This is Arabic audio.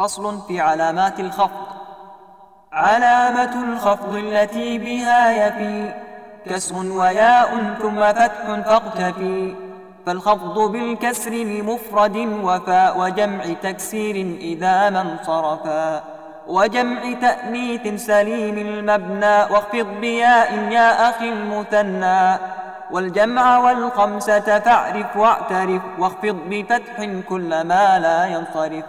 فصل في علامات الخفض. علامة الخفض التي بها يفي. كسر وياء ثم فتح فاقتفي. فالخفض بالكسر لمفرد وفاء وجمع تكسير إذا ما انصرفا. وجمع تأنيث سليم المبنى. واخفض بياء يا أخي المثنى. والجمع والخمسة فاعرف واعترف. واخفض بفتح كل ما لا ينصرف.